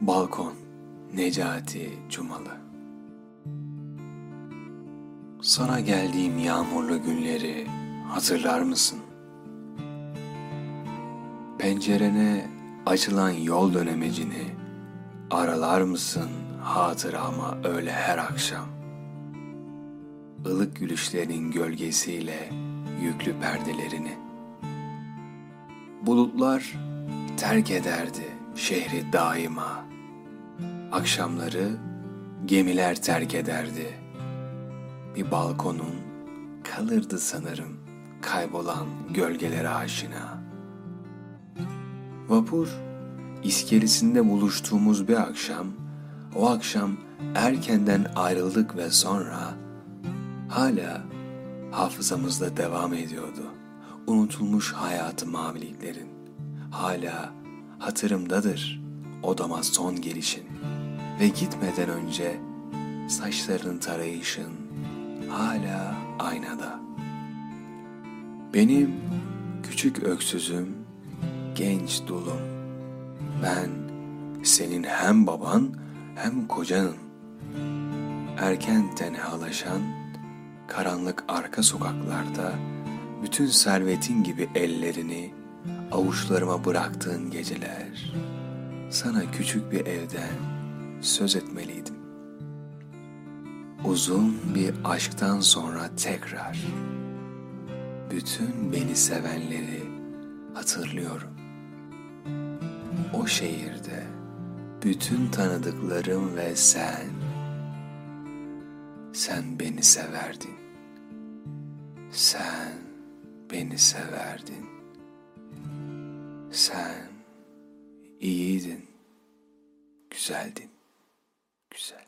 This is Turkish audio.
Balkon Necati Cumalı Sana geldiğim yağmurlu günleri hatırlar mısın? Pencerene açılan yol dönemecini aralar mısın hatırama öyle her akşam? ılık gülüşlerin gölgesiyle yüklü perdelerini. Bulutlar terk ederdi şehri daima. Akşamları gemiler terk ederdi. Bir balkonun kalırdı sanırım kaybolan gölgelere aşina. Vapur iskelesinde buluştuğumuz bir akşam, o akşam erkenden ayrıldık ve sonra hala hafızamızda devam ediyordu. Unutulmuş hayatı maviliklerin. Hala hatırımdadır odama son gelişin. Ve gitmeden önce saçlarını tarayışın hala aynada. Benim küçük öksüzüm, genç dulum. Ben senin hem baban hem kocanın. Erken tenhalaşan karanlık arka sokaklarda bütün servetin gibi ellerini avuçlarıma bıraktığın geceler. Sana küçük bir evden söz etmeliydim. Uzun bir aşktan sonra tekrar bütün beni sevenleri hatırlıyorum. O şehirde bütün tanıdıklarım ve sen sen beni severdin. Sen beni severdin. Sen iyiydin. Güzeldin. Güzel.